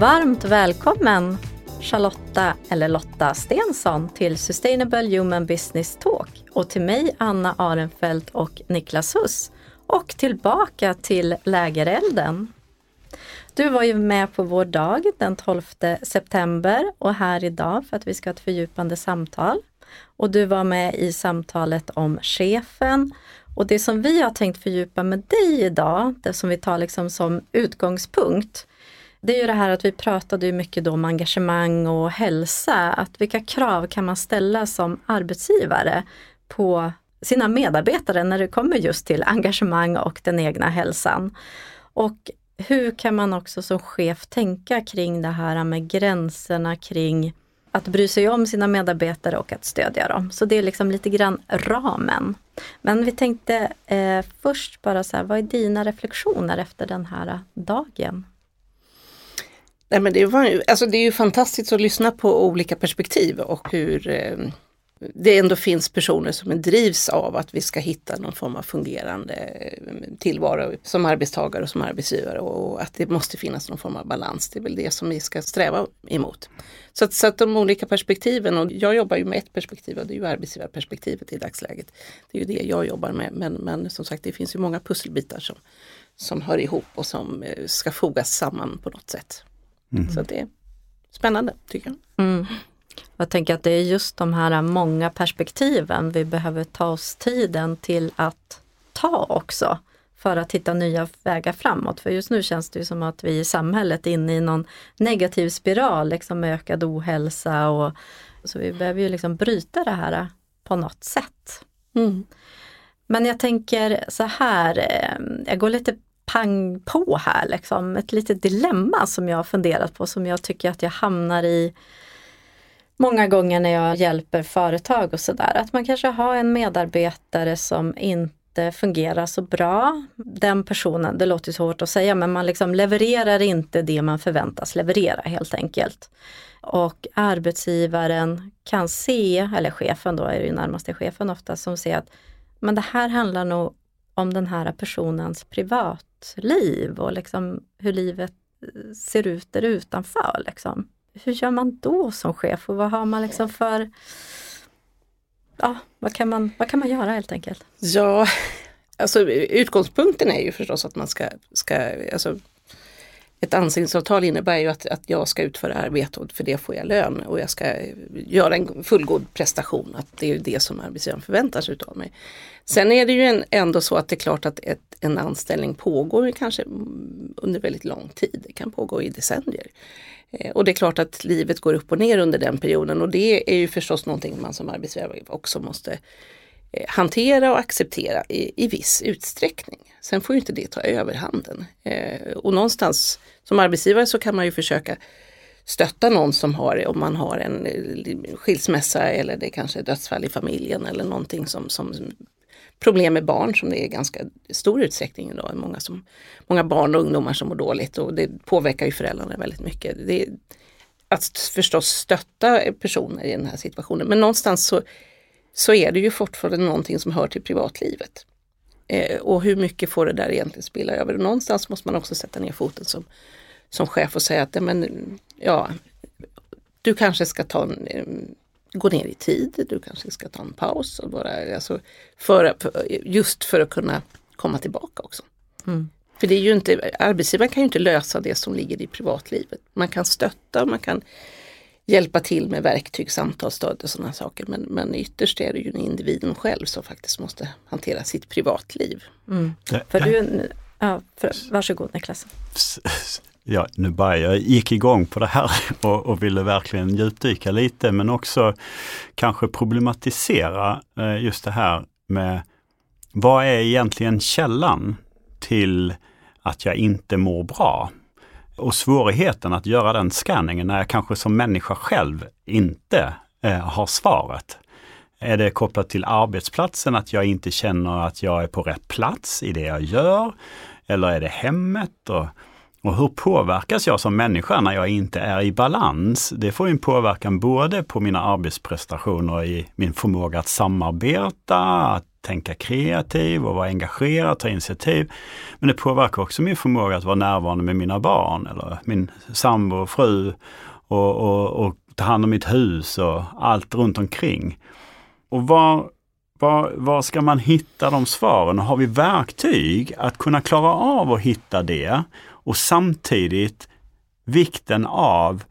Varmt välkommen Charlotta eller Lotta Stensson till Sustainable Human Business Talk och till mig Anna Arenfelt och Niklas Huss och tillbaka till Lägerelden. Du var ju med på vår dag den 12 september och här idag för att vi ska ha ett fördjupande samtal. Och du var med i samtalet om chefen och det som vi har tänkt fördjupa med dig idag, det som vi tar liksom som utgångspunkt, det är ju det här att vi pratade mycket då om engagemang och hälsa, att vilka krav kan man ställa som arbetsgivare på sina medarbetare när det kommer just till engagemang och den egna hälsan. Och hur kan man också som chef tänka kring det här med gränserna kring att bry sig om sina medarbetare och att stödja dem. Så det är liksom lite grann ramen. Men vi tänkte eh, först bara så här, vad är dina reflektioner efter den här dagen? Nej, men det, var, alltså det är ju fantastiskt att lyssna på olika perspektiv och hur eh, det ändå finns personer som drivs av att vi ska hitta någon form av fungerande eh, tillvaro som arbetstagare och som arbetsgivare och att det måste finnas någon form av balans. Det är väl det som vi ska sträva emot. Så att, så att de olika perspektiven, och jag jobbar ju med ett perspektiv och det är ju arbetsgivarperspektivet i dagsläget. Det är ju det jag jobbar med men, men som sagt det finns ju många pusselbitar som, som hör ihop och som eh, ska fogas samman på något sätt. Mm. Så det är spännande tycker jag. Mm. Jag tänker att det är just de här många perspektiven vi behöver ta oss tiden till att ta också för att hitta nya vägar framåt. För just nu känns det som att vi i samhället är inne i någon negativ spiral, liksom med ökad ohälsa och så vi behöver ju liksom bryta det här på något sätt. Mm. Men jag tänker så här, eh, jag går lite pang på här, liksom. ett litet dilemma som jag har funderat på som jag tycker att jag hamnar i många gånger när jag hjälper företag och sådär. Att man kanske har en medarbetare som inte fungerar så bra. Den personen, det låter så hårt att säga, men man liksom levererar inte det man förväntas leverera helt enkelt. Och arbetsgivaren kan se, eller chefen då är det ju närmaste chefen ofta, som ser att men det här handlar nog om den här personens liv och liksom hur livet eh, ser ut där utanför. Liksom hur gör man då som chef och vad har man liksom för Ja, vad kan man, vad kan man göra helt enkelt? Ja, alltså utgångspunkten är ju förstås att man ska, ska alltså, ett anställningsavtal innebär ju att, att jag ska utföra arbete och för det får jag lön och jag ska göra en fullgod prestation. Att det är ju det som arbetsgivaren förväntar sig av mig. Sen är det ju en, ändå så att det är klart att ett, en anställning pågår kanske under väldigt lång tid. Det kan pågå i decennier. Eh, och det är klart att livet går upp och ner under den perioden och det är ju förstås någonting man som arbetsgivare också måste Eh, hantera och acceptera i, i viss utsträckning. Sen får ju inte det ta överhanden. Eh, och någonstans som arbetsgivare så kan man ju försöka stötta någon som har, om man har en eh, skilsmässa eller det kanske är dödsfall i familjen eller någonting som, som problem med barn som det är ganska stor utsträckning idag. Många, som, många barn och ungdomar som mår dåligt och det påverkar ju föräldrarna väldigt mycket. Det att förstås stötta personer i den här situationen men någonstans så, så är det ju fortfarande någonting som hör till privatlivet. Eh, och hur mycket får det där egentligen spilla över? Och någonstans måste man också sätta ner foten som, som chef och säga att men, ja, du kanske ska ta en, gå ner i tid, du kanske ska ta en paus. Och bara, alltså, för, för, just för att kunna komma tillbaka också. Mm. För det är ju inte, arbetsgivaren kan ju inte lösa det som ligger i privatlivet. Man kan stötta, man kan hjälpa till med verktyg, samtalsstöd och sådana saker. Men, men ytterst är det ju individen själv som faktiskt måste hantera sitt privatliv. Mm. För du, ja, för, varsågod Niklas ja, nu bara jag gick igång på det här och, och, ville verkligen djupdyka lite men också kanske problematisera eh, just det här med vad är egentligen källan till att jag inte mår bra? Och svårigheten att göra den scanningen när jag kanske som människa själv inte eh, har svaret. Är det kopplat till arbetsplatsen, att jag inte känner att jag är på rätt plats i det jag gör? Eller är det hemmet? Och och hur påverkas jag som människa när jag inte är i balans? Det får en påverkan både på mina arbetsprestationer i min förmåga att samarbeta, att tänka kreativ och vara engagerad, ta initiativ. Men det påverkar också min förmåga att vara närvarande med mina barn eller min sambo och fru och, och, och ta hand om mitt hus och allt runt omkring. Och var, var, var ska man hitta de svaren? Har vi verktyg att kunna klara av att hitta det och samtidigt vikten av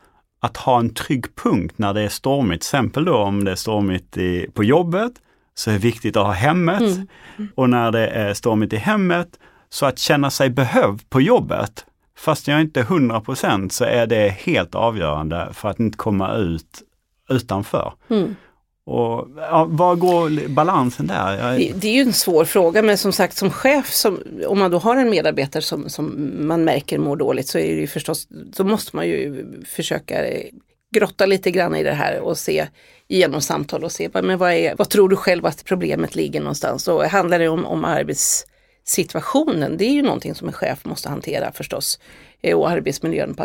att ha en trygg punkt när det är stormigt. Till exempel då om det är stormigt i, på jobbet så är det viktigt att ha hemmet. Mm. Och när det är stormigt i hemmet så att känna sig behövd på jobbet. Fast jag inte är 100% så är det helt avgörande för att inte komma ut utanför. Mm. Och, ja, var går balansen där? Det, det, är ju en svår fråga men som sagt som chef, som, om man då har en medarbetare som, som man märker mår dåligt så är det ju förstås, då måste man ju försöka grotta lite grann i det här och se genom samtal och se men vad, är, vad tror du själv att problemet ligger någonstans. Och handlar det om, om arbetssituationen, det är ju någonting som en chef måste hantera förstås. Eh, och arbetsmiljön,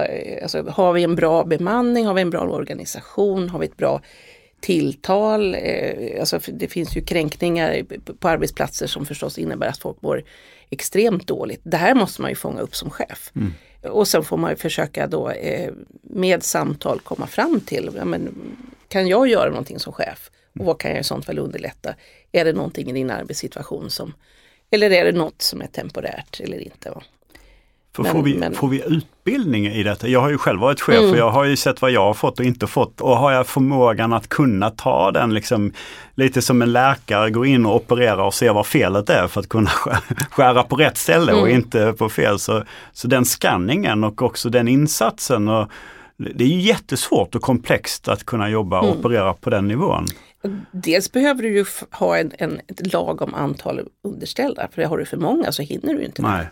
alltså, har vi en bra bemanning, har vi en bra organisation, har vi ett bra tilltal. Eh, alltså det finns ju kränkningar på arbetsplatser som förstås innebär att folk mår extremt dåligt. Det här måste man ju fånga upp som chef. Mm. Och sen får man ju försöka då eh, med samtal komma fram till, ja, men, kan jag göra någonting som chef? Och vad kan jag i sånt fall underlätta? Är det någonting i din arbetssituation som, eller är det något som är temporärt eller inte? För men, får, vi, men... får vi utbildning i detta? Jag har ju själv varit chef mm. och jag har ju sett vad jag har fått och inte fått. Och har jag förmågan att kunna ta den liksom lite som en läkare går in och opererar och ser vad felet är för att kunna skära på rätt ställe mm. och inte på fel. Så, så den skanningen och också den insatsen. Och, det är jättesvårt och komplext att kunna jobba och mm. operera på den nivån. Dels behöver du ju ha en, en, ett lagom antal underställda, för har du för många så hinner du inte. Nej.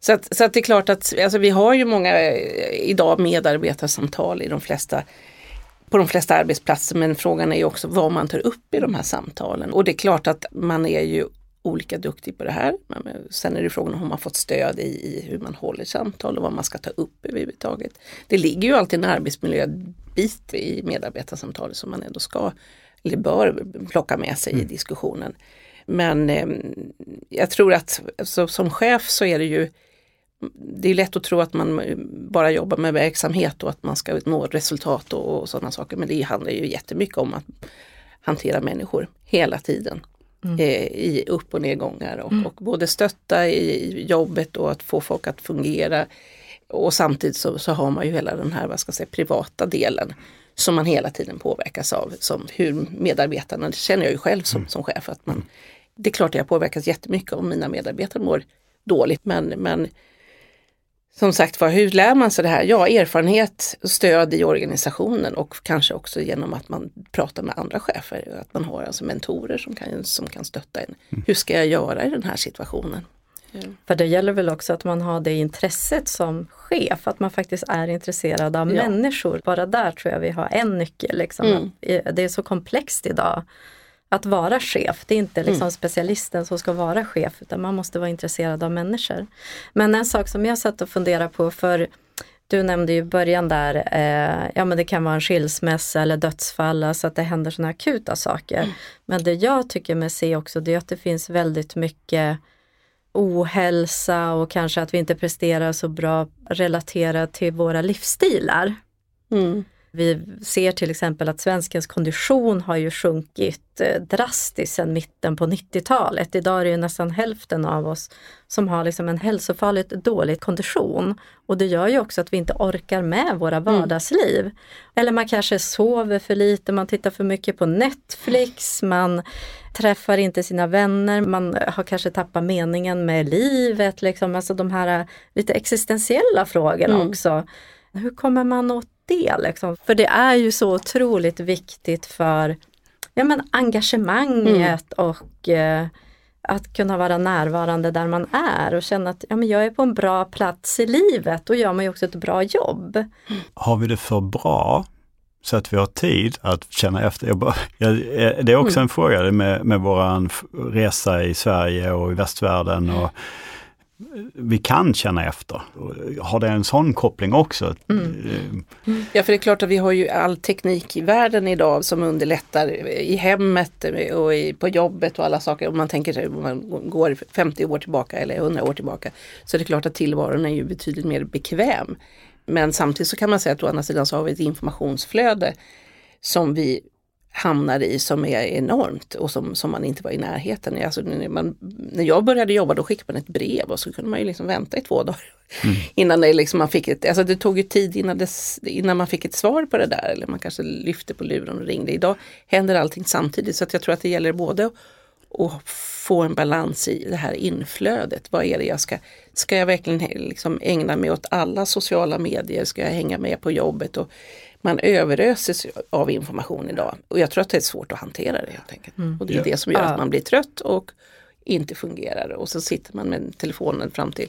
Så, att, så att det är klart att alltså vi har ju många eh, idag medarbetarsamtal i de flesta på de flesta arbetsplatser men frågan är ju också vad man tar upp i de här samtalen. Och det är klart att man är ju olika duktig på det här. Men sen är det frågan om man fått stöd i, i, hur man håller samtal och vad man ska ta upp överhuvudtaget. Det ligger ju alltid en arbetsmiljöbit i medarbetarsamtalet som man ändå ska eller bör plocka med sig mm. i diskussionen. Men eh, jag tror att alltså, som chef så är det ju det är lätt att tro att man bara jobbar med verksamhet och att man ska nå resultat och, och sådana saker. Men det handlar ju jättemycket om att hantera människor hela tiden. Mm. Eh, I upp och nedgångar och, mm. och, både stötta i jobbet och att få folk att fungera. Och samtidigt så, så har man ju hela den här vad ska jag säga, privata delen som man hela tiden påverkas av. Som hur medarbetarna, det känner jag ju själv som, mm. som chef, att man, det är klart att jag påverkas jättemycket om mina medarbetare mår dåligt men, men som sagt var, hur lär man sig det här? Ja, erfarenhet, stöd i organisationen och kanske också genom att man pratar med andra chefer. Att man har alltså mentorer som kan, som kan stötta en. Mm. Hur ska jag göra i den här situationen? För det gäller väl också att man har det intresset som chef, att man faktiskt är intresserad av ja. människor. Bara där tror jag vi har en nyckel. Liksom. Mm. Det är så komplext idag att vara chef. Det är inte liksom mm. specialisten som ska vara chef utan man måste vara intresserad av människor. Men en sak som jag satt och funderade på för du nämnde ju i början där, eh, ja men det kan vara en skilsmässa eller dödsfall, alltså att det händer sådana akuta saker. Mm. Men det jag tycker mig se också det är att det finns väldigt mycket ohälsa och kanske att vi inte presterar så bra relaterat till våra livsstilar. Mm. Vi ser till exempel att svenskens kondition har ju sjunkit eh, drastiskt sedan mitten på 90-talet. Idag är det ju nästan hälften av oss som har liksom en hälsofarligt dålig kondition. Och det gör ju också att vi inte orkar med våra mm. vardagsliv. Mm. Eller man kanske sover för lite, man tittar för mycket på Netflix, man träffar inte sina vänner, man har kanske tappat meningen med livet. Liksom. Alltså de här lite existentiella frågorna mm. också. Hur kommer man åt det? Liksom? För det är ju så otroligt viktigt för ja, men engagemanget mm. och eh, att kunna vara närvarande där man är och känna att ja, men jag är på en bra plats i livet. Då gör man ju också ett bra jobb. Har vi det för bra så att vi har tid att känna efter. Jag bara, jag, det är också mm. en fråga med, med våran resa i Sverige och i västvärlden. Och vi kan känna efter. Har det en sån koppling också? Mm. Ja, för det är klart att vi har ju all teknik i världen idag som underlättar i hemmet och i, på jobbet och alla saker. Om man tänker sig om man går 50 år tillbaka eller 100 år tillbaka så är det klart att tillvaron är ju betydligt mer bekväm. Men samtidigt så kan man säga att å andra sidan så har vi ett informationsflöde som vi hamnar i som är enormt och som, som man inte var i närheten. Alltså, när, man, när jag började jobba då skickade man ett brev och så kunde man ju liksom vänta i två dagar. Mm. Innan det, liksom man fick ett, alltså det tog ju tid innan, det, innan man fick ett svar på det där eller man kanske lyfte på luren och ringde. Idag händer allting samtidigt så att jag tror att det gäller både att få en balans i det här inflödet. Vad är det jag ska, ska jag verkligen liksom ägna mig åt alla sociala medier? Ska jag hänga med på jobbet? Och man överöses av information idag och jag tror att det är svårt att hantera det helt enkelt. Mm. Och det är det som gör att man blir trött och inte fungerar och så sitter man med telefonen fram till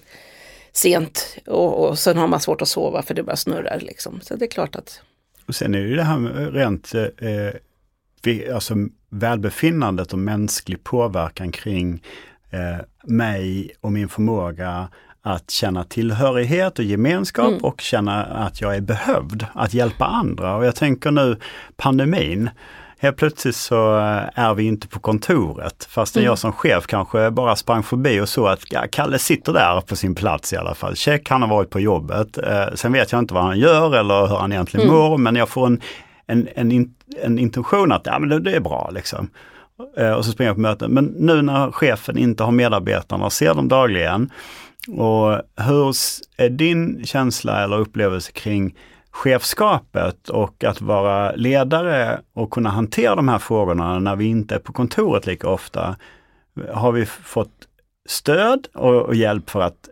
sent och, och sen har man svårt att sova för det bara snurrar liksom. Så det är klart att och sen är det ju det här med rent eh, alltså välbefinnandet och mänsklig påverkan kring eh, mig och min förmåga att känna tillhörighet och gemenskap mm. och känna att jag är behövd, att hjälpa andra. Och jag tänker nu pandemin, helt plötsligt så eh, är vi inte på kontoret fast mm. jag som chef kanske bara sprang förbi och såg att ja, Kalle sitter där på sin plats i alla fall. Check, han har varit på jobbet. Eh, sen vet jag inte vad han gör eller hur han egentligen mm. mår men jag får en, en, en, en intention att ja, men det, det är bra liksom. Eh, och så springer jag på möten. Men nu när chefen inte har medarbetarna och ser dem dagligen och hur är din känsla eller upplevelse kring chefskapet och att vara ledare och kunna hantera de här frågorna när vi inte är på kontoret lika ofta? Har vi fått stöd och, och hjälp för att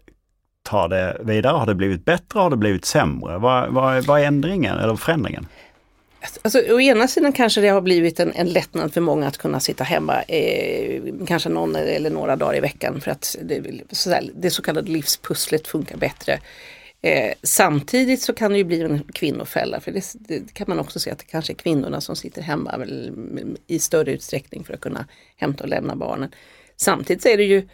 ta det vidare? Har det blivit bättre? Har det blivit sämre? Vad, vad, vad är ändringen eller förändringen? Alltså, å ena sidan kanske det har blivit en, en lättnad för många att kunna sitta hemma eh, kanske någon eller några dagar i veckan för att det, så det så kallade livspusslet funkar bättre. Eh, samtidigt så kan det ju bli en kvinnofälla för det, det, kan man också se att det kanske är kvinnorna som sitter hemma väl, i större utsträckning för att kunna hämta och lämna barnen. Samtidigt så är det ju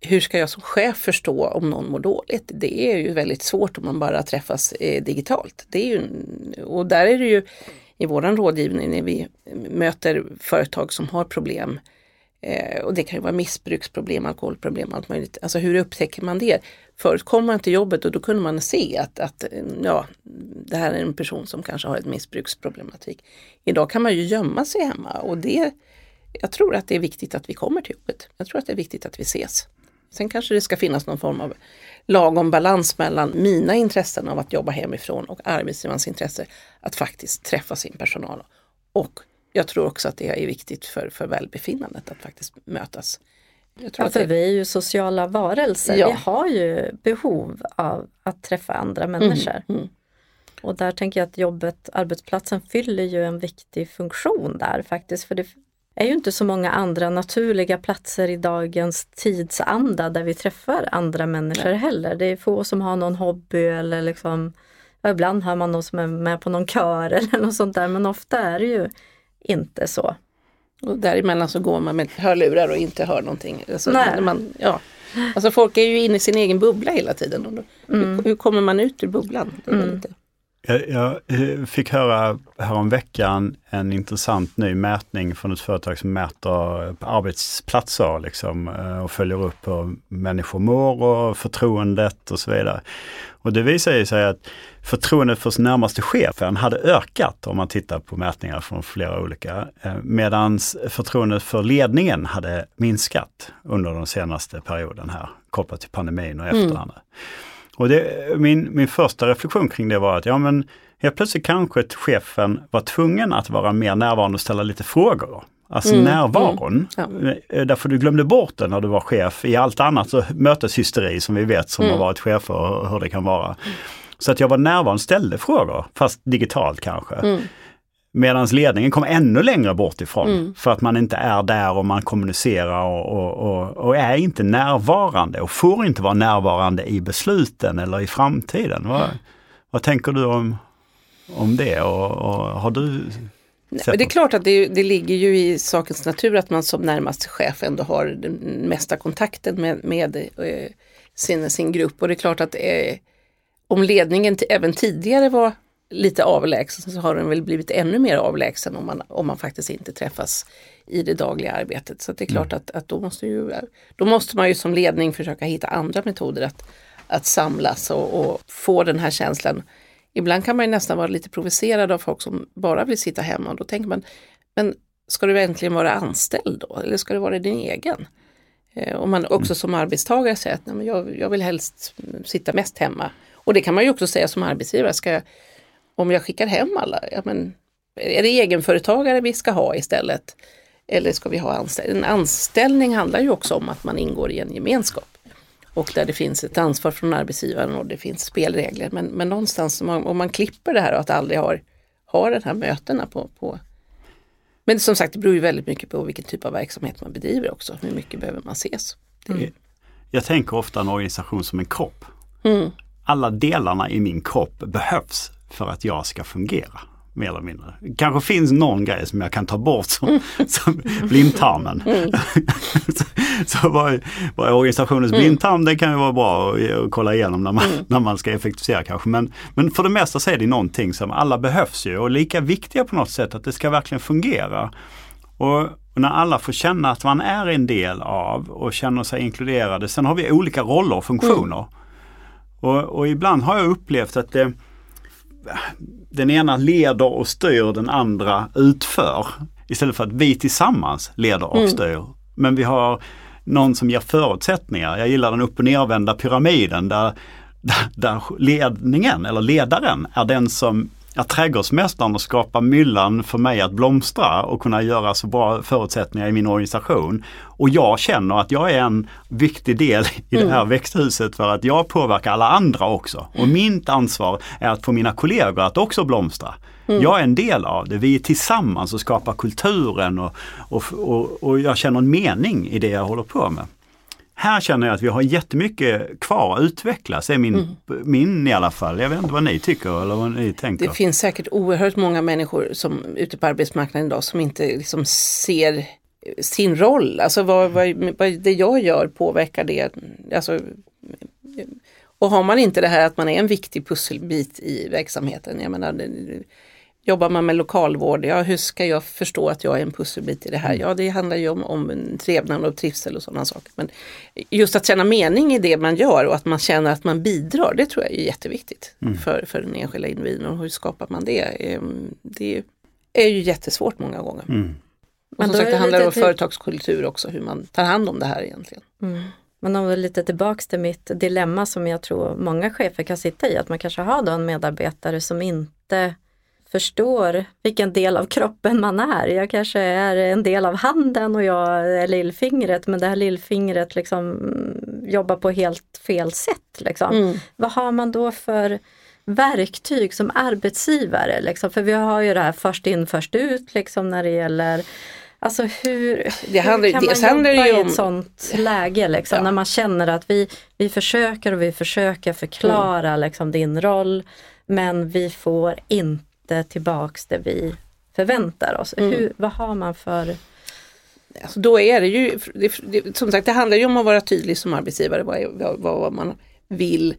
hur ska jag som chef förstå om någon mår dåligt? Det är ju väldigt svårt om man bara träffas eh, digitalt. Det är ju, och där är det ju i våran rådgivning när vi möter företag som har problem eh, och det kan ju vara missbruksproblem, alkoholproblem, allt möjligt. Alltså hur upptäcker man det? Förut kom man till jobbet och då kunde man se att, att ja, det här är en person som kanske har ett missbruksproblematik. Idag kan man ju gömma sig hemma och det, jag tror att det är viktigt att vi kommer till jobbet. Jag tror att det är viktigt att vi ses. Sen kanske det ska finnas någon form av lagom balans mellan mina intressen av att jobba hemifrån och arbetsgivarens intresse att faktiskt träffa sin personal. Och jag tror också att det är viktigt för, för välbefinnandet att faktiskt mötas. ja, för det... vi är ju sociala varelser. Ja. Vi har ju behov av att träffa andra mm, människor. Mm, mm. Och där tänker jag att jobbet, arbetsplatsen fyller ju en viktig funktion där faktiskt. För det är ju inte så många andra naturliga platser i dagens tidsanda där vi träffar andra människor Nej. heller. Det är få som har någon hobby eller liksom Ibland hör man någon som är med på någon kör eller något sånt där men ofta är det ju inte så. Och däremellan så går man med hörlurar och inte hör någonting. Alltså, Nej. Man, ja. alltså folk är ju inne i sin egen bubbla hela tiden. Mm. Hur, hur, kommer man ut ur bubblan? Det är mm. inte. Jag, jag eh, fick höra häromveckan en intressant ny mätning från ett företag som mäter arbetsplatser liksom, eh, och följer upp hur människor mår och förtroendet och så vidare. Och det visar sig att förtroendet för sin närmaste chefen hade ökat om man tittar på mätningar från flera olika, eh, medan förtroendet för ledningen hade minskat under den senaste perioden här kopplat till pandemin och efterhand. Mm. Och det, min, min första reflektion kring det var att ja men helt plötsligt kanske chefen var tvungen att vara mer närvarande och ställa lite frågor. Alltså mm, närvaron. Mm, ja. Eh, därför du glömde bort det när du var chef i allt annat så möteshysteri som vi vet som mm. har varit chefer och hur det kan vara. Så att jag var närvarande och ställde frågor, fast digitalt kanske. Mm. Medan ledningen kom ännu längre bort ifrån mm. för att man inte är där och man kommunicerar och, och, och, och, är inte närvarande och får inte vara närvarande i besluten eller i framtiden. Vad, vad tänker du om, om det och, och har du Nej, det är klart att det, det, ligger ju i sakens natur att man som närmaste chef ändå har den mesta kontakten med, med eh, sin, sin grupp och det är klart att eh, om ledningen även tidigare var lite avlägsen så har den väl blivit ännu mer avlägsen om man, om man faktiskt inte träffas i det dagliga arbetet. Så det är klart mm. att, att då, måste ju, då måste man ju som ledning försöka hitta andra metoder att, att samlas och, och få den här känslan. Ibland kan man nästan vara lite provocerad av folk som bara vill sitta hemma och då tänker man, men ska du äntligen vara anställd då eller ska du vara din egen? Eh, om man också som arbetstagare säger att nej, jag, jag vill helst sitta mest hemma. Och det kan man ju också säga som arbetsgivare, ska jag, om jag skickar hem alla, ja, men, är det egenföretagare vi ska ha istället? Eller ska vi ha anställning? En anställning handlar ju också om att man ingår i en gemenskap. Och där det finns ett ansvar från arbetsgivaren och det finns spelregler. Men, men någonstans om man, om man klipper det här och att aldrig har, har den här mötena på, på men som sagt det beror ju väldigt mycket på vilken typ av verksamhet man bedriver också. Hur mycket behöver man ses? Mm. Jag tänker ofta en organisation som en kropp. Mm. Alla delarna i min kropp behövs för att jag ska fungera mer eller mindre. kanske finns någon grej som jag kan ta bort som, som blindtarmen. Mm. så, vad, är organisationens mm. blindtarm, det kan ju vara bra att, att kolla igenom när man, mm. när man ska effektivisera kanske. Men, men för det mesta så är det någonting som alla behövs ju och lika viktiga på något sätt att det ska verkligen fungera. Och, och när alla får känna att man är en del av och känner sig inkluderade. Sen har vi olika roller och funktioner. Mm. Och, och ibland har jag upplevt att det den ena leder och styr, den andra utför. Istället för att vi tillsammans leder och mm. styr. Men vi har någon som ger förutsättningar. Jag gillar den upp och nervända pyramiden där, där, där ledningen eller ledaren är den som är trädgårdsmästaren och skapar myllan för mig att blomstra och kunna göra så bra förutsättningar i min organisation. Och jag känner att jag är en viktig del i det här mm. växthuset för att jag påverkar alla andra också. Och mitt ansvar är att få mina kollegor att också blomstra. Mm. Jag är en del av det. Vi är tillsammans och skapar kulturen och, och, och, och jag känner en mening i det jag håller på med. Här känner jag att vi har jättemycket kvar att utvecklas, är min, mm. min i alla fall. Jag vet inte vad ni tycker eller vad ni tänker. Det finns säkert oerhört många människor som ute på arbetsmarknaden idag som inte liksom ser sin roll, alltså vad, vad, vad det jag gör påverkar det. Alltså, och har man inte det här att man är en viktig pusselbit i verksamheten, jag menar Jobbar man med lokalvård, ja hur ska jag förstå att jag är en pusselbit i det här? Mm. Ja det handlar ju om, om trevnad och trivsel och sådana saker. Men just att känna mening i det man gör och att man känner att man bidrar, det tror jag är jätteviktigt mm. för, för den enskilda individen. Och hur skapar man det? Ehm, det är ju jättesvårt många gånger. Mm. Men som sagt, det handlar om till... företagskultur också, hur man tar hand om det här egentligen. Mm. Men om vi lite tillbaks till mitt dilemma som jag tror många chefer kan sitta i, att man kanske har då en medarbetare som inte förstår vilken del av kroppen man är. Jag kanske är en del av handen och jag är lillfingret men det här lillfingret liksom jobbar på helt fel sätt. Liksom. Mm. Vad har man då för verktyg som arbetsgivare? Liksom? För vi har ju det här först in först ut liksom, när det gäller Alltså hur, det handlar, hur kan man jobba i ett sånt läge liksom, ja. när man känner att vi, vi försöker och vi försöker förklara mm. liksom, din roll men vi får inte inte tillbaks det vi förväntar oss. Mm. Hur, vad har man för Alltså då är det ju, det, det, som sagt det handlar ju om att vara tydlig som arbetsgivare vad, vad, vad man vill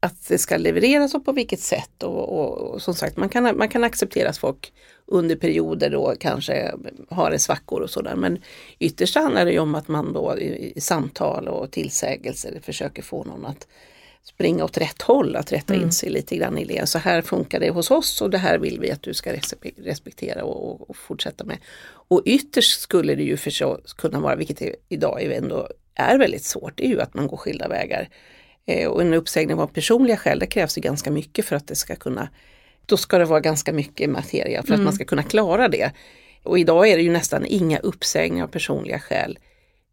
att det ska levereras och på vilket sätt. Och, och, och, som sagt man kan, man kan acceptera att folk under perioder då kanske har svackor och sådär. Men ytterst handlar det ju om att man då i, i samtal och tillsägelser försöker få någon att springa åt rätt håll, att rätta mm. in sig lite grann i det. Så här funkar det hos oss och det här vill vi att du ska respektera och, och fortsätta med. Och ytterst skulle det ju förstås kunna vara, vilket det idag är ändå är väldigt svårt, det är ju att man går skilda vägar. Eh, och en uppsägning av personliga skäl, det krävs ju ganska mycket för att det ska kunna, då ska det vara ganska mycket materia för mm. att man ska kunna klara det. Och idag är det ju nästan inga uppsägningar av personliga skäl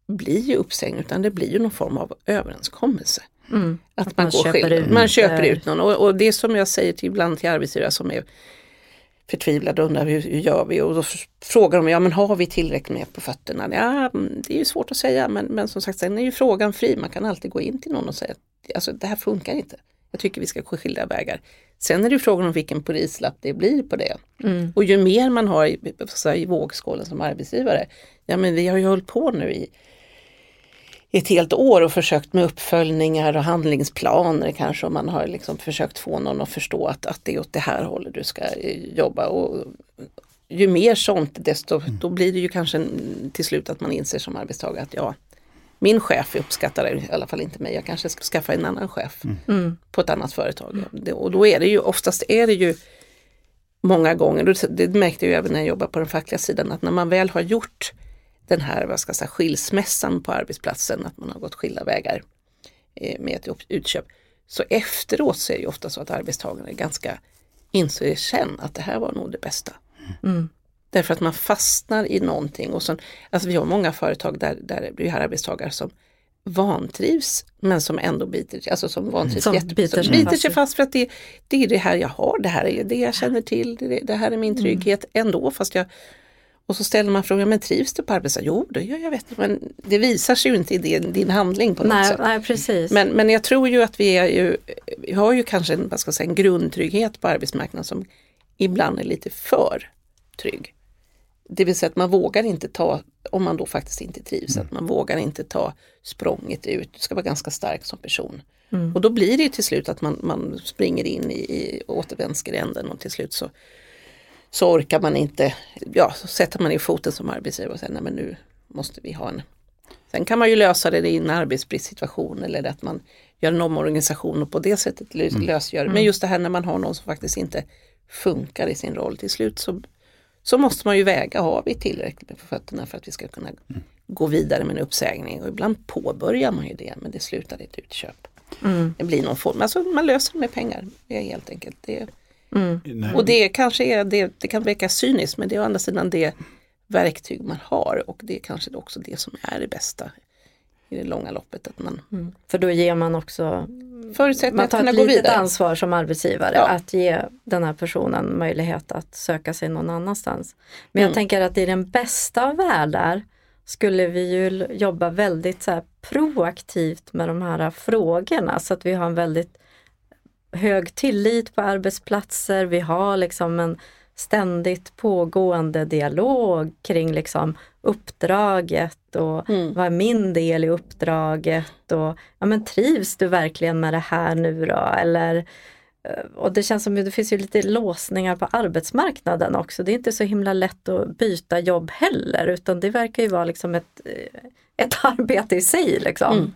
blir ju uppsägning utan det blir ju någon form av överenskommelse. Mm, att, att, man, man köper, ut, man köper ut någon. Och, och, det som jag säger till ibland till arbetsgivare som är förtvivlade och undrar hur, hur gör vi? Och då frågar de, ja men har vi tillräckligt med på fötterna? Ja, mm, det är ju svårt att säga men, men som sagt sen är ju frågan fri. Man kan alltid gå in till någon och säga alltså det här funkar inte. Jag tycker vi ska gå skilda vägar. Sen är det frågan om vilken prislapp det blir på det. Mm. Och ju mer man har i, i vågskålen som arbetsgivare, ja men vi har ju hållit på nu i ett helt år och försökt med uppföljningar och handlingsplaner kanske om man har liksom försökt få någon att förstå att, att det är åt det här hållet du ska eh, jobba. Och ju mer sånt desto mm. då blir det ju kanske till slut att man inser som arbetstagare att ja, min chef uppskattar i alla fall inte mig, jag kanske ska skaffa en annan chef mm. mm. på ett annat företag. Mm. Och då är det ju oftast är det ju många gånger, det märkte jag även när jag jobbade på den fackliga sidan, att när man väl har gjort den här vad ska jag säga, skilsmässan på arbetsplatsen, att man har gått skilda vägar eh, med ett utköp. Så efteråt så är det ofta så att arbetstagarna är ganska inser sen att det här var nog det bästa. Mm. Därför att man fastnar i någonting och sen, alltså vi har många företag där, där vi har arbetstagare som vantrivs men som ändå biter, alltså som vantrivs som biter, sig, biter sig fast för att det, det är det här jag har, det här är det jag känner till, det, det här är min mm. trygghet mm. ändå fast jag och så ställer man frågan, men trivs du på arbetet? Jo, det gör jag, vet men det visar sig ju inte i din, din handling på något nej, sätt. Nej, precis. Men, men jag tror ju att vi, är ju, vi har ju kanske en, vad ska säga, en grundtrygghet på arbetsmarknaden som ibland är lite för trygg. Det vill säga att man vågar inte ta, om man då faktiskt inte trivs, mm. att man vågar inte ta språnget ut. Du ska vara ganska stark som person. Mm. Och då blir det till slut att man, man springer in i, i återvändsgränden och till slut så så orkar man inte, ja så sätter man i foten som arbetsgivare och säger nej men nu måste vi ha en Sen kan man ju lösa det i en arbetsbristsituation eller att man gör en omorganisation och på det sättet mm. lösgör. Men mm. just det här när man har någon som faktiskt inte funkar i sin roll till slut så, så måste man ju väga, har vi tillräckligt med på fötterna för att vi ska kunna mm. gå vidare med en uppsägning och ibland påbörjar man ju det men det slutar i ett utköp. Mm. Det blir någon form, alltså man löser det med pengar. Det helt enkelt. Det, Mm. Och det kanske är, det, det kan verka cyniskt men det är å andra sidan det verktyg man har och det är kanske också det som är det bästa i det långa loppet. Att man, mm. För då ger man också man tar ett litet ansvar som arbetsgivare ja. att ge den här personen möjlighet att söka sig någon annanstans. Men mm. jag tänker att i den bästa av världar skulle vi ju jobba väldigt så proaktivt med de här frågorna så att vi har en väldigt hög tillit på arbetsplatser. Vi har liksom en ständigt pågående dialog kring liksom uppdraget och mm. vad är min del i uppdraget och ja, men trivs du verkligen med det här nu då? Eller, eh, och det känns som att det finns ju lite låsningar på arbetsmarknaden också. Det är inte så himla lätt att byta jobb heller utan det verkar ju vara liksom ett, eh, ett arbete i sig. Liksom. Mm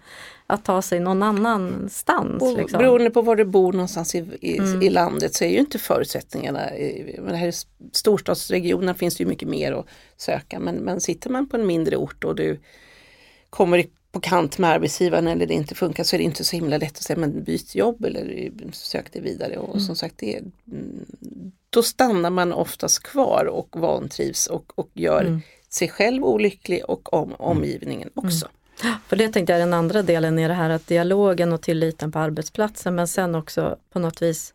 att ta sig någon annanstans. Och liksom. Beroende på var du bor någonstans i, i, mm. i landet så är ju inte förutsättningarna, i, men här i storstadsregionen finns det ju mycket mer att söka men, men sitter man på en mindre ort och du kommer på kant med arbetsgivaren eller det inte funkar så är det inte så himla lätt att säga men byt jobb eller sök dig vidare. Och mm. som sagt, det, mm, då stannar man oftast kvar och vantrivs och, och gör mm. sig själv olycklig och om, omgivningen också. Mm. För det tänkte jag är den andra delen i det här att dialogen och tilliten på arbetsplatsen men sen också på något vis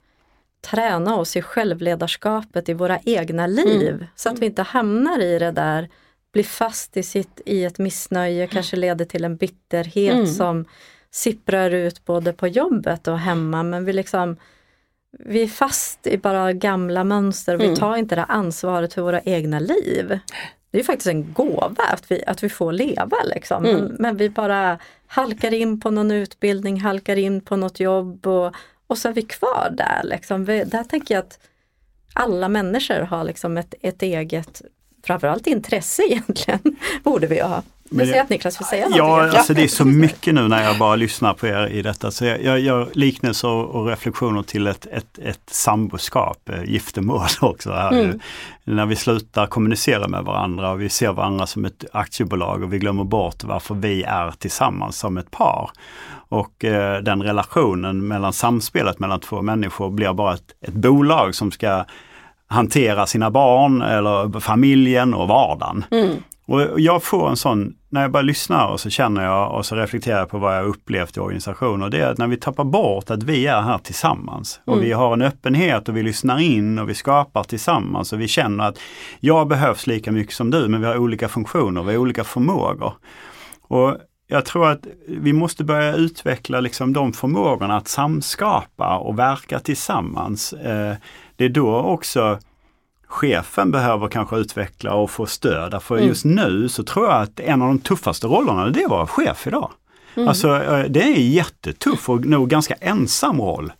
träna oss i självledarskapet i våra egna liv mm. så att vi inte hamnar i det där, blir fast i, sitt, i ett missnöje, mm. kanske leder till en bitterhet mm. som sipprar ut både på jobbet och hemma men vi liksom vi är fast i bara gamla mönster, vi mm. tar inte det ansvaret för våra egna liv det är faktiskt en gåva att vi, att vi får leva liksom. Mm. Men, men, vi bara halkar in på någon utbildning, halkar in på något jobb och, och så är vi kvar där. Liksom. Vi, där tänker jag att alla människor har liksom ett, ett eget, framförallt intresse egentligen, borde vi ha. Men jag, att Niklas vill säga någonting. Ja, alltså det är så mycket nu när jag bara lyssnar på er i detta. Så jag, jag gör liknelser och reflektioner till ett, ett, ett samboskap, eh, giftermål också. Här. Mm. När vi slutar kommunicera med varandra och vi ser varandra som ett aktiebolag och vi glömmer bort varför vi är tillsammans som ett par. Och eh, den relationen mellan samspelet mellan två människor blir bara ett, ett bolag som ska hantera sina barn eller familjen och vardagen. Mm. Och jag får en sån, när jag bara lyssnar och så känner jag och så reflekterar jag på vad jag upplevt i organisationer, det är att när vi tappar bort att vi är här tillsammans och mm. vi har en öppenhet och vi lyssnar in och vi skapar tillsammans och vi känner att jag behövs lika mycket som du men vi har olika funktioner, vi har olika förmågor. Och jag tror att vi måste börja utveckla liksom de förmågorna att samskapa och verka tillsammans. Eh, det är då också chefen behöver kanske utveckla och få stöd. För mm. just nu så tror jag att en av de tuffaste rollerna det är att vara chef idag. Mm. Alltså eh, det är en jättetuff och nog ganska ensam roll.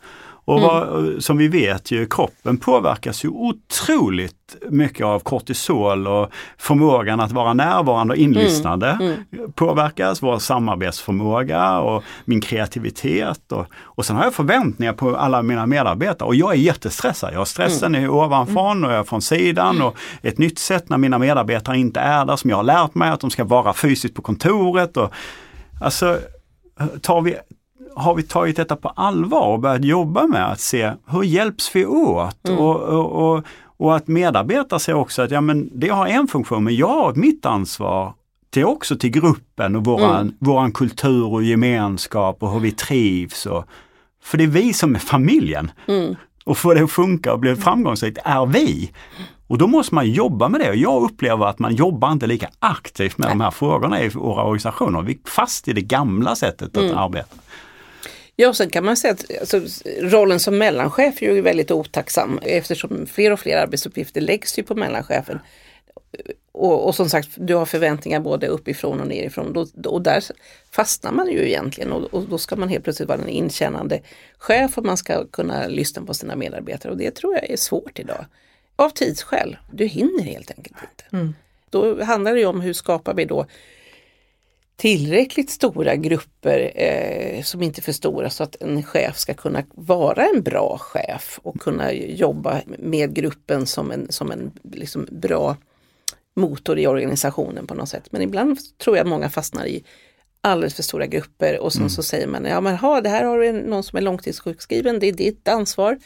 Och vad, mm. som vi vet ju, kroppen påverkas ju otroligt mycket av kortisol och förmågan att vara närvarande och inlyssnande mm. Mm. påverkas, vår samarbetsförmåga och min kreativitet. Och, och sen har jag förväntningar på alla mina medarbetare och jag är jättestressad. Jag har stressen mm. ovanifrån och jag är från sidan och ett nytt sätt när mina medarbetare inte är där som jag har lärt mig att de ska vara fysiskt på kontoret. Och, alltså, tar vi, har vi tagit detta på allvar och börjat jobba med att se hur hjälps vi åt? Mm. Och, och, och, och, att medarbetare ser också att ja, men det har en funktion men jag har mitt ansvar till också till gruppen och våran, mm. våran kultur och gemenskap och hur vi trivs. Och, för det är vi som är familjen. Mm. Och för det att funka och bli framgångsrikt är vi. Och då måste man jobba med det och jag upplever att man jobbar inte lika aktivt med Nej. de här frågorna i våra organisationer. Vi är fast i det gamla sättet att mm. arbeta. Ja, och sen kan man säga att alltså, rollen som mellanchef är ju väldigt otacksam eftersom fler och fler arbetsuppgifter läggs ju på mellanchefen. Och, och som sagt, du har förväntningar både uppifrån och nerifrån då, och där fastnar man ju egentligen och, och, då ska man helt plötsligt vara en inkännande chef och man ska kunna lyssna på sina medarbetare och det tror jag är svårt idag. Av tidsskäl, du hinner helt enkelt inte. Mm. Då handlar det om hur skapar vi då tillräckligt stora grupper eh, som inte är för stora så att en chef ska kunna vara en bra chef och kunna jobba med gruppen som en, som en liksom bra motor i organisationen på något sätt. Men ibland tror jag att många fastnar i alldeles för stora grupper och sen mm. så säger man, ja men ha, det här har du någon som är långtidssjukskriven, det är ditt ansvar.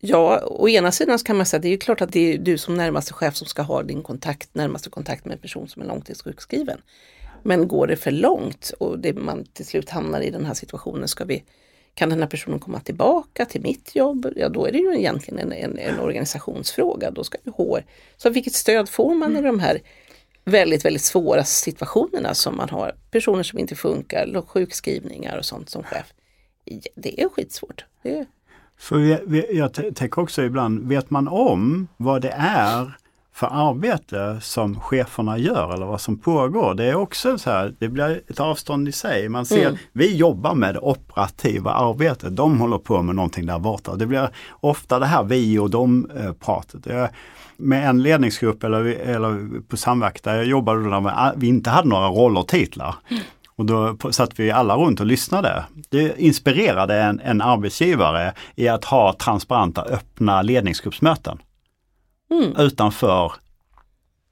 Ja, å ena sidan kan man säga det är klart att det är du som närmaste chef som ska ha din kontakt, närmaste kontakt med en person som är långtidssjukskriven. Men går det för långt och det, man till slut hamnar i den här situationen, ska vi, kan den här personen komma tillbaka till mitt jobb? Ja, då är det ju egentligen en, en, en organisationsfråga. Då ska ju HR, så vilket stöd får man i de här väldigt, väldigt svåra situationerna som man har? Personer som inte funkar, sjukskrivningar och sånt som chef. Det är skitsvårt. Det är... För vi, vi, jag tänker också ibland, vet man om vad det är för arbete som cheferna gör eller vad som pågår. Det är också så här, det blir ett avstånd i sig. Man ser, mm. vi jobbar med det operativa arbetet, de håller på med någonting där borta. Det blir ofta det här vi och de eh, med en ledningsgrupp eller, eller på samverkan där jag jobbade där vi inte hade några roller och titlar. Mm. Och då satt vi alla runt och lyssnade. Det inspirerade en, en arbetsgivare i att ha transparenta, öppna ledningsgruppsmöten mm. utanför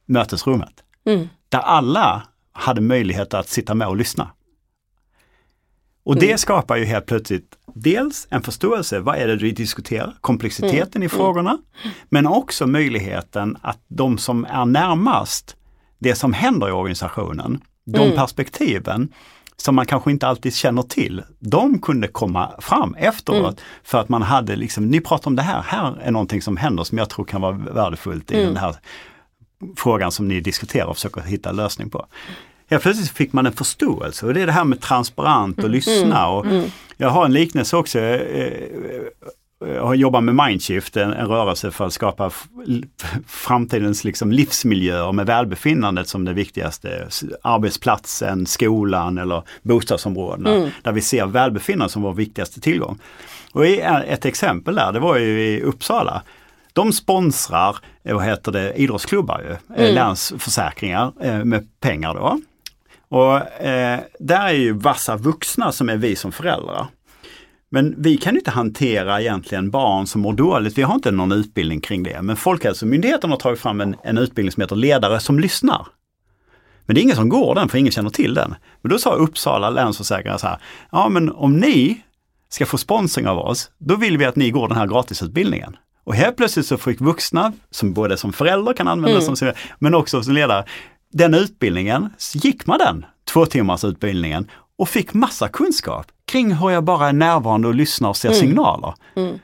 mötesrummet. Mm. Där alla hade möjlighet att sitta med och lyssna. Och det mm. skapar ju helt plötsligt dels en förståelse, vad är det vi diskuterar, komplexiteten i mm. frågorna, mm. men också möjligheten att de som är närmast det som händer i organisationen, de perspektiven som man kanske inte alltid känner till, de kunde komma fram efteråt mm. för att man hade liksom, ni pratar om det här, här är någonting som händer som jag tror kan vara värdefullt i mm. den här frågan som ni diskuterar och försöker hitta lösning på. Helt plötsligt fick man en förståelse och det är det här med transparent och mm. lyssna. Och mm. Jag har en liknelse också. Eh, har jobbat med Mindshift, en, en rörelse för att skapa framtidens liksom livsmiljöer med välbefinnandet som det viktigaste. Arbetsplatsen, skolan eller bostadsområdena. Mm. Där vi ser välbefinnande som vår viktigaste tillgång. Och ett exempel där, det var ju i Uppsala. De sponsrar vad heter det, idrottsklubbar, ju, eh, mm. länsförsäkringar eh, med pengar då. Och eh, där är ju vassa vuxna som är vi som föräldrar. Men vi kan inte hantera egentligen barn som mår dåligt. Vi har inte någon utbildning kring det. Men Folkhälsomyndigheten har tagit fram en, en utbildning som heter Ledare som lyssnar. Men det är ingen som går den för ingen känner till den. Men då sa Uppsala länsförsäkringar så här, ja men om ni ska få sponsring av oss, då vill vi att ni går den här gratisutbildningen. Och helt plötsligt så fick vuxna, som både som förälder kan använda mm. som men också som ledare, den utbildningen, gick man den, två timmars utbildningen och fick massa kunskap kring hur jag bara är närvarande och lyssnar och ser mm. signaler. Mm.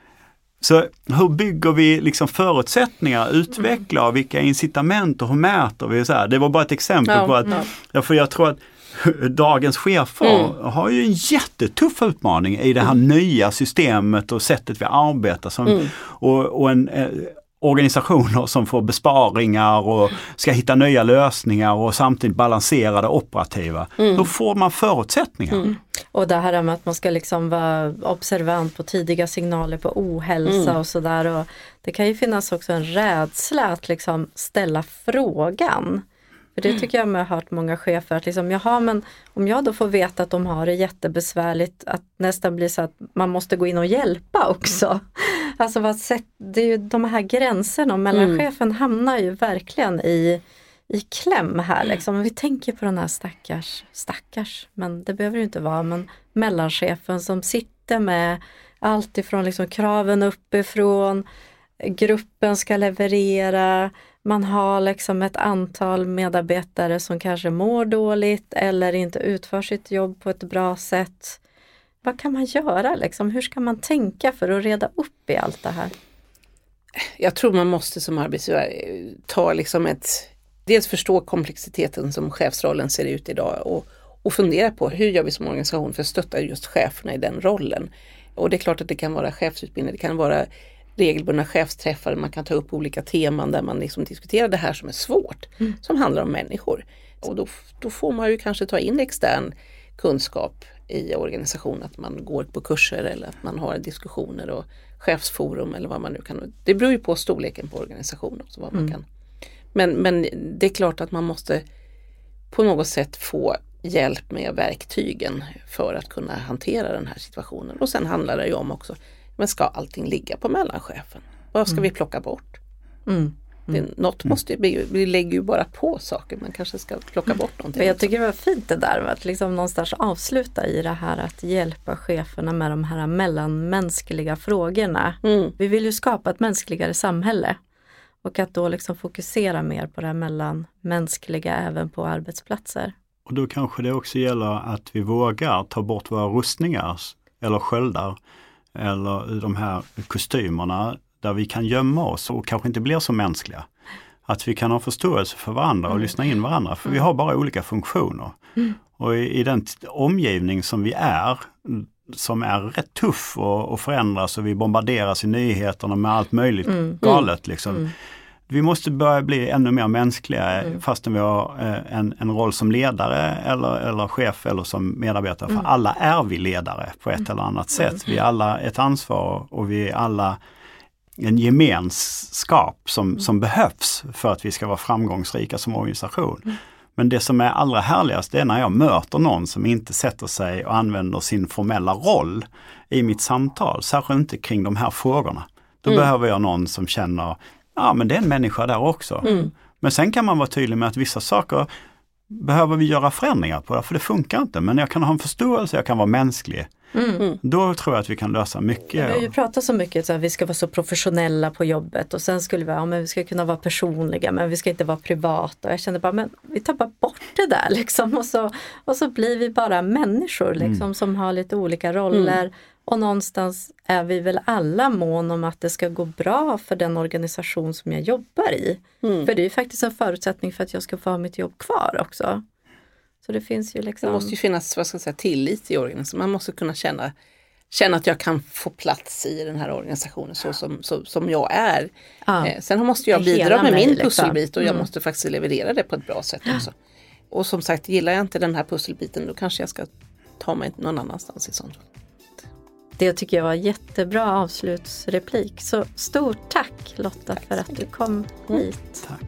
Så hur bygger vi liksom förutsättningar, utvecklar, mm. vilka incitament och hur mäter vi? Så här. Det var bara ett exempel ja, på att, ja. för jag tror att dagens chefer mm. har ju en jättetuff utmaning i det här mm. nya systemet och sättet vi arbetar. Som, mm. och, och en, eh, organisationer som får besparingar och ska hitta nya lösningar och samtidigt balansera det operativa. Mm. Då får man förutsättningar. Mm. Och det här med att man ska liksom vara observant på tidiga signaler på ohälsa mm. och sådär. Det kan ju finnas också en rädsla att liksom ställa frågan. För det tycker jag mig ha hört många chefer att liksom, jaha, men om jag då får veta att de har det jättebesvärligt att nästan blir så att man måste gå in och hjälpa också. Alltså vad sätt, det är ju de här gränserna och mellanchefen mm. hamnar ju verkligen i, i kläm här. Liksom. Vi tänker på den här stackars, stackars, men det behöver det inte vara, men mellanchefen som sitter med allt ifrån liksom kraven uppifrån, gruppen ska leverera, man har liksom ett antal medarbetare som kanske mår dåligt eller inte utför sitt jobb på ett bra sätt. Vad kan man göra liksom? Hur ska man tänka för att reda upp i allt det här? Jag tror man måste som arbetsgivare eh, ta liksom ett, dels förstå komplexiteten som chefsrollen ser ut idag och, och fundera på hur gör vi som organisation för att stötta just cheferna i den rollen. Och det är klart att det kan vara chefsutbildning, det kan vara regelbundna chefsträffar, man kan ta upp olika teman där man liksom diskuterar det här som är svårt, mm. som handlar om människor. Och då, då får man ju kanske ta in extern kunskap i organisationen, att man går på kurser eller att man har diskussioner och chefsforum eller vad man nu kan. Det beror ju på storleken på organisationen också. Vad man mm. kan. Men, men det är klart att man måste på något sätt få hjälp med verktygen för att kunna hantera den här situationen. Och sen handlar det ju om också men ska allting ligga på mellanchefen? Vad ska mm. vi plocka bort? Mm. Mm. Det, något måste vi, vi lägger ju bara på saker, man kanske ska plocka bort någonting. Jag tycker det var fint det där att liksom någonstans avsluta i det här att hjälpa cheferna med de här mellanmänskliga frågorna. Mm. Vi vill ju skapa ett mänskligare samhälle och att då liksom fokusera mer på det mellanmänskliga även på arbetsplatser. Och då kanske det också gäller att vi vågar ta bort våra rustningar eller sköldar eller de här kostymerna där vi kan gömma oss och kanske inte blir så mänskliga. Att vi kan ha förståelse för varandra och mm. lyssna in varandra, för vi har bara olika funktioner. Mm. Och i, i, den omgivning som vi är, som är rätt tuff och, och förändras och vi bombarderas i nyheterna med allt möjligt mm. galet. Liksom. Mm vi måste börja bli ännu mer mänskliga mm. fastän vi har eh, en, en roll som ledare eller, eller chef eller som medarbetare. Mm. För alla är vi ledare på ett mm. eller annat sätt. Mm. Vi är alla ett ansvar och vi är alla en gemenskap som, mm. som behövs för att vi ska vara framgångsrika som organisation. Mm. Men det som är allra härligast är när jag möter någon som inte sätter sig och använder sin formella roll i mitt samtal, särskilt inte kring de här frågorna. Då behöver jag någon som känner ja men det är en människa där också. Mm. Men sen kan man vara tydlig med att vissa saker behöver vi göra förändringar på, för det funkar inte. Men jag kan ha en förståelse, jag kan vara mänsklig. Mm. mm. Då tror jag att vi kan lösa mycket. Vi har ju pratat så mycket om att vi ska vara så professionella på jobbet och sen skulle vi, ja, men vi ska kunna vara personliga men vi ska inte vara privata. Och jag kände bara, men vi tar bara bort det där liksom och så, och så blir vi bara människor liksom mm. som har lite olika roller. Mm. Och någonstans är vi väl alla mån om att det ska gå bra för den organisation som jag jobbar i. Mm. För det är faktiskt en förutsättning för att jag ska få ha mitt jobb kvar också. Så det finns ju liksom... Det måste ju finnas vad ska jag säga, tillit i organisationen. Man måste kunna känna, känna att jag kan få plats i den här organisationen så som, så, som jag är. Ja. Eh, sen måste jag bidra med min liksom. pusselbit och jag mm. måste faktiskt leverera det på ett bra sätt också. Och som sagt, gillar jag inte den här pusselbiten då kanske jag ska ta mig någon annanstans i sånt fall. Det tycker jag var jättebra avslutsreplik. Så stort tack Lotta tack för att du kom hit. Tack.